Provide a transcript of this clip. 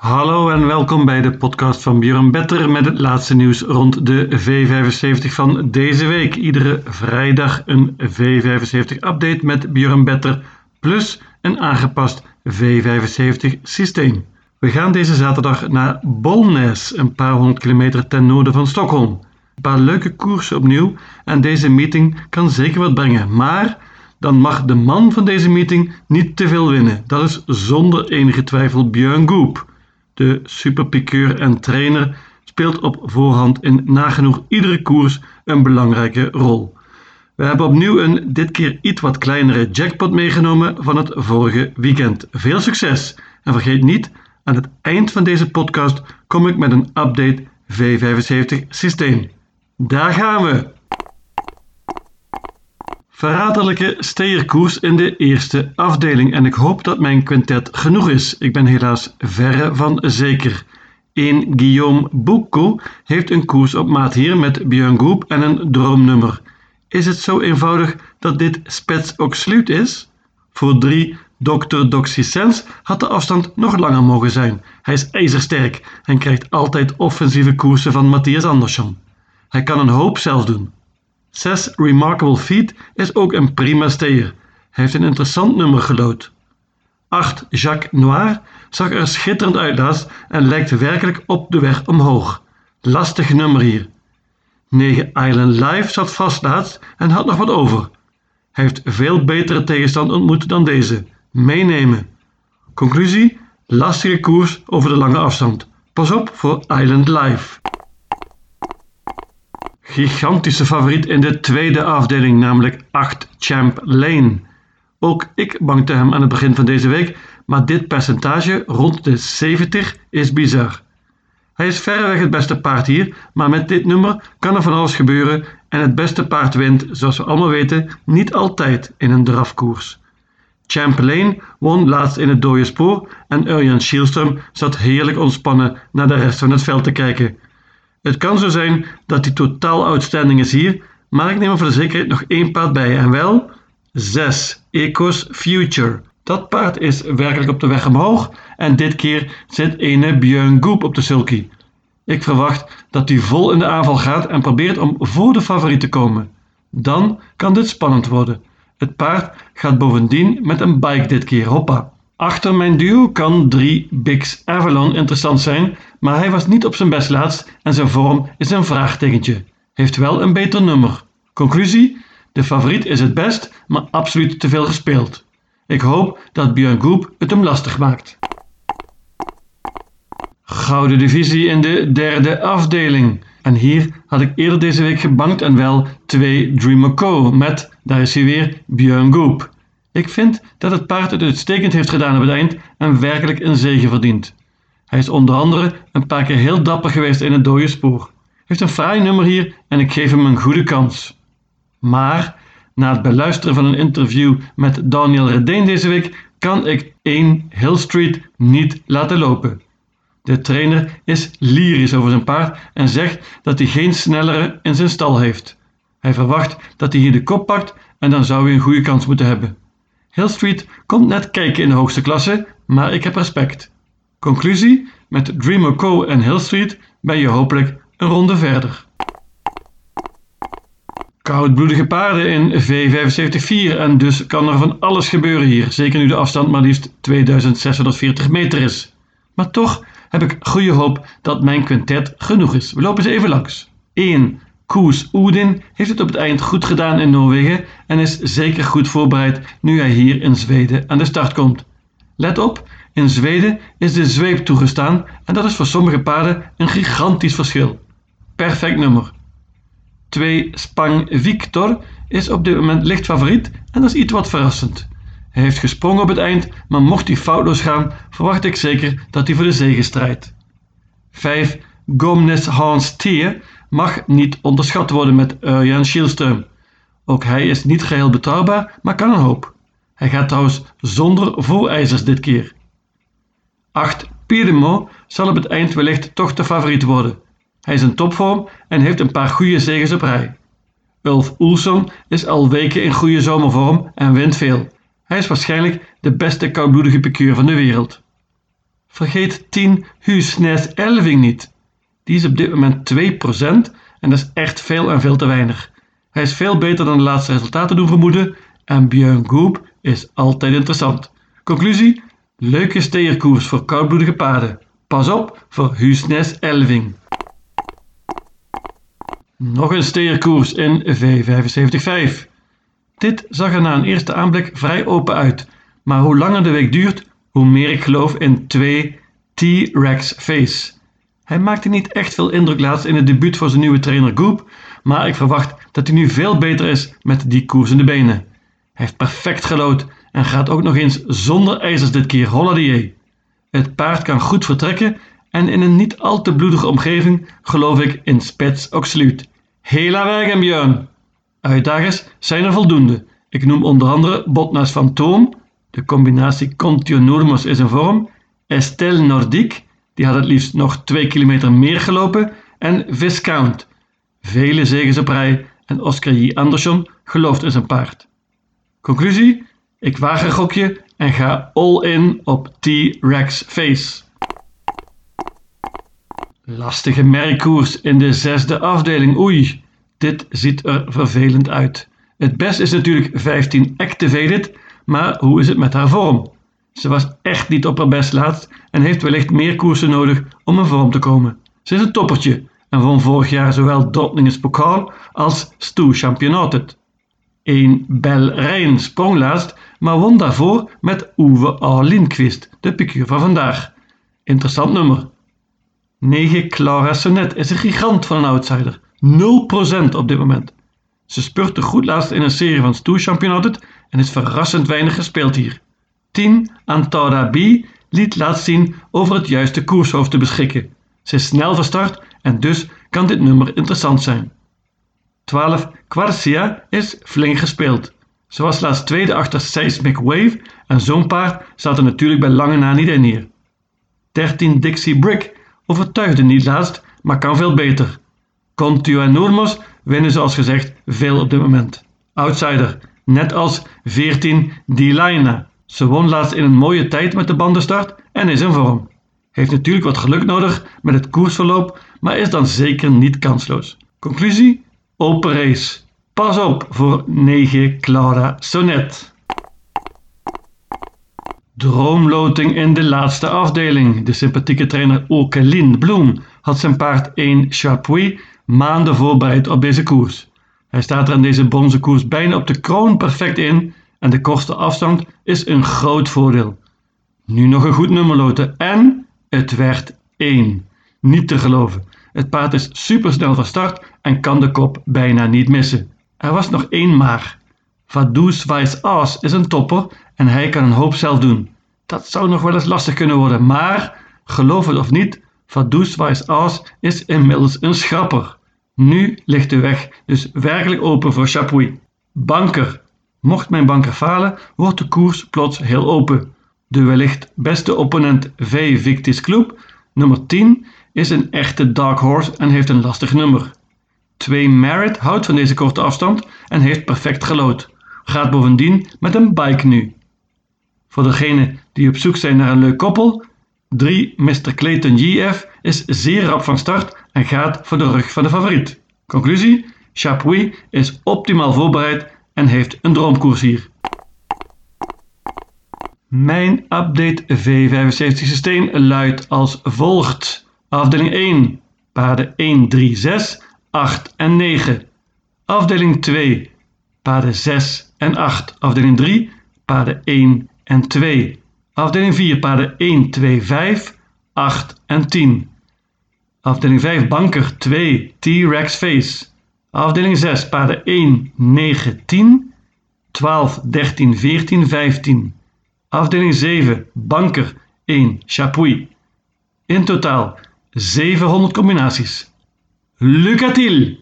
Hallo en welkom bij de podcast van Björn Better met het laatste nieuws rond de V75 van deze week. Iedere vrijdag een V75-update met Björn Better plus een aangepast V75-systeem. We gaan deze zaterdag naar Bolnes, een paar honderd kilometer ten noorden van Stockholm. Een paar leuke koersen opnieuw en deze meeting kan zeker wat brengen, maar dan mag de man van deze meeting niet te veel winnen. Dat is zonder enige twijfel Björn Goop. De superpiqueur en trainer speelt op voorhand in nagenoeg iedere koers een belangrijke rol. We hebben opnieuw een dit keer iets wat kleinere jackpot meegenomen van het vorige weekend. Veel succes en vergeet niet, aan het eind van deze podcast kom ik met een update V75 systeem. Daar gaan we! Verraderlijke steerkoers in de eerste afdeling en ik hoop dat mijn quintet genoeg is. Ik ben helaas verre van zeker. Een Guillaume Boucou heeft een koers op maat hier met Björn Groep en een droomnummer. Is het zo eenvoudig dat dit spets sluit is? Voor drie Dr. Doxysens had de afstand nog langer mogen zijn. Hij is ijzersterk en krijgt altijd offensieve koersen van Matthias Andersson. Hij kan een hoop zelf doen. 6 Remarkable Feet is ook een prima steer. Hij heeft een interessant nummer gelood. 8 Jacques Noir zag er schitterend uit laatst en lijkt werkelijk op de weg omhoog. Lastig nummer hier. 9 Island Life zat vast laatst en had nog wat over. Hij heeft veel betere tegenstand ontmoet dan deze. Meenemen. Conclusie: lastige koers over de lange afstand. Pas op voor Island Life gigantische favoriet in de tweede afdeling, namelijk 8 Champ Lane. Ook ik bankte hem aan het begin van deze week, maar dit percentage rond de 70 is bizar. Hij is verreweg het beste paard hier, maar met dit nummer kan er van alles gebeuren en het beste paard wint, zoals we allemaal weten, niet altijd in een drafkoers. Lane won laatst in het dode spoor en Urjan Schielström zat heerlijk ontspannen naar de rest van het veld te kijken. Het kan zo zijn dat die totaal outstanding is hier, maar ik neem voor de zekerheid nog één paard bij en wel 6 Ecos Future. Dat paard is werkelijk op de weg omhoog en dit keer zit ene Björn Goop op de sulky. Ik verwacht dat hij vol in de aanval gaat en probeert om voor de favoriet te komen. Dan kan dit spannend worden. Het paard gaat bovendien met een bike dit keer, hoppa. Achter mijn duo kan 3 Bix Avalon interessant zijn, maar hij was niet op zijn best laatst en zijn vorm is een vraagtekentje. Heeft wel een beter nummer. Conclusie? De favoriet is het best, maar absoluut te veel gespeeld. Ik hoop dat Björn Groep het hem lastig maakt. Gouden divisie in de derde afdeling. En hier had ik eerder deze week gebankt en wel 2 Dreamer Co. met, daar is hij weer, Björn Groep. Ik vind dat het paard het uitstekend heeft gedaan op het eind en werkelijk een zege verdient. Hij is onder andere een paar keer heel dapper geweest in het dode spoor. Heeft een fraai nummer hier en ik geef hem een goede kans. Maar na het beluisteren van een interview met Daniel Redeen deze week kan ik 1 Hill Street niet laten lopen. De trainer is lyrisch over zijn paard en zegt dat hij geen snellere in zijn stal heeft. Hij verwacht dat hij hier de kop pakt en dan zou hij een goede kans moeten hebben. Hill Street komt net kijken in de hoogste klasse, maar ik heb respect. Conclusie: met Dreamer Co en Hill Street ben je hopelijk een ronde verder. Koudbloedige paarden in V75-4 en dus kan er van alles gebeuren hier, zeker nu de afstand maar liefst 2640 meter is. Maar toch heb ik goede hoop dat mijn quintet genoeg is. We lopen ze even langs. 1. Koes Oedin heeft het op het eind goed gedaan in Noorwegen en is zeker goed voorbereid nu hij hier in Zweden aan de start komt. Let op, in Zweden is de zweep toegestaan en dat is voor sommige paarden een gigantisch verschil. Perfect nummer. 2 Spang Victor is op dit moment licht favoriet en dat is iets wat verrassend. Hij heeft gesprongen op het eind, maar mocht hij foutloos gaan, verwacht ik zeker dat hij voor de zege strijdt. 5 Gomnes Hans Thier mag niet onderschat worden met Urjan Schielström. Ook hij is niet geheel betrouwbaar, maar kan een hoop. Hij gaat trouwens zonder voorijzers dit keer. 8. Piedemo zal op het eind wellicht toch de favoriet worden. Hij is in topvorm en heeft een paar goede zegens op rij. Ulf Oelson is al weken in goede zomervorm en wint veel. Hij is waarschijnlijk de beste koudbloedige piqueur van de wereld. Vergeet 10 Huisnes Elving niet. Die is op dit moment 2% en dat is echt veel en veel te weinig. Hij is veel beter dan de laatste resultaten doen vermoeden en Björn Goop is altijd interessant. Conclusie? Leuke steerkoers voor koudbloedige paarden. Pas op voor Huisnes Elving. Nog een steerkoers in V75-5. Dit zag er na een eerste aanblik vrij open uit, maar hoe langer de week duurt, hoe meer ik geloof in 2 T-Rex Face. Hij maakte niet echt veel indruk laatst in het debuut voor zijn nieuwe trainer Goop, maar ik verwacht dat hij nu veel beter is met die koers in de benen. Hij heeft perfect gelood en gaat ook nog eens zonder ijzers dit keer Holladier. Het paard kan goed vertrekken en in een niet al te bloedige omgeving geloof ik in Spets Oxluut. Hela werk Björn! Uitdagers zijn er voldoende. Ik noem onder andere Botnas Fantoom, de combinatie Contionurmos is in vorm, Estelle Nordique, die had het liefst nog 2 kilometer meer gelopen, en Viscount. Vele zegens op rij en Oscar J. Andersson gelooft in zijn paard. Conclusie? Ik waag een gokje en ga all in op T-Rex Face. Lastige merkkoers in de zesde afdeling. Oei, dit ziet er vervelend uit. Het best is natuurlijk 15 Activated, maar hoe is het met haar vorm? Ze was echt niet op haar best laatst en heeft wellicht meer koersen nodig om in vorm te komen. Ze is een toppertje en won vorig jaar zowel Dortningens Pokaal als Stoe Championatet. Een Bel Rijn sprong laatst, maar won daarvoor met Uwe A. Lindqvist, de piqueur van vandaag. Interessant nummer. 9 Clara Sonnet is een gigant van een outsider. 0% op dit moment. Ze spurte goed laatst in een serie van stoerchampionaten en is verrassend weinig gespeeld hier. 10 Antada B liet laatst zien over het juiste koershoofd te beschikken. Ze is snel van start en dus kan dit nummer interessant zijn. 12 Quarcia is flink gespeeld. Ze was laatst tweede achter Seismic Wave en zo'n paard staat er natuurlijk bij lange na niet in hier. 13 Dixie Brick overtuigde niet laatst, maar kan veel beter. Contiu en Noormos winnen zoals gezegd veel op dit moment. Outsider, net als 14 Dilaina. Ze won laatst in een mooie tijd met de bandenstart en is in vorm. Heeft natuurlijk wat geluk nodig met het koersverloop, maar is dan zeker niet kansloos. Conclusie? Open race. Pas op voor 9 Clara Sonnet. Droomloting in de laatste afdeling. De sympathieke trainer Okelin Bloem had zijn paard 1 Chapuis maanden voorbereid op deze koers. Hij staat er aan deze bronzen koers bijna op de kroon perfect in en de korte afstand is een groot voordeel. Nu nog een goed nummer loten en het werd 1. Niet te geloven. Het paard is supersnel van start en kan de kop bijna niet missen. Er was nog één maar. Vaduz Aas is een topper en hij kan een hoop zelf doen. Dat zou nog wel eens lastig kunnen worden, maar geloof het of niet, Vaduz Aas is inmiddels een schrapper. Nu ligt de weg dus werkelijk open voor Chapuis. Banker. Mocht mijn banker falen, wordt de koers plots heel open. De wellicht beste opponent V Victis Club, nummer 10, is een echte dark horse en heeft een lastig nummer. 2 Merit houdt van deze korte afstand en heeft perfect gelood. Gaat bovendien met een bike nu. Voor degenen die op zoek zijn naar een leuk koppel, 3 Mr. Clayton GF is zeer rap van start en gaat voor de rug van de favoriet. Conclusie: Chapuis is optimaal voorbereid en heeft een droomkoers hier. Mijn update V75 systeem luidt als volgt. Afdeling 1, paarden 1, 3, 6, 8 en 9. Afdeling 2, paarden 6 en 8. Afdeling 3, paarden 1 en 2. Afdeling 4, paarden 1, 2, 5, 8 en 10. Afdeling 5, banker 2, T-Rex Face. Afdeling 6, paarden 1, 9, 10, 12, 13, 14, 15. Afdeling 7, banker 1, Chapuis. In totaal 700 combinaties. Lucatil!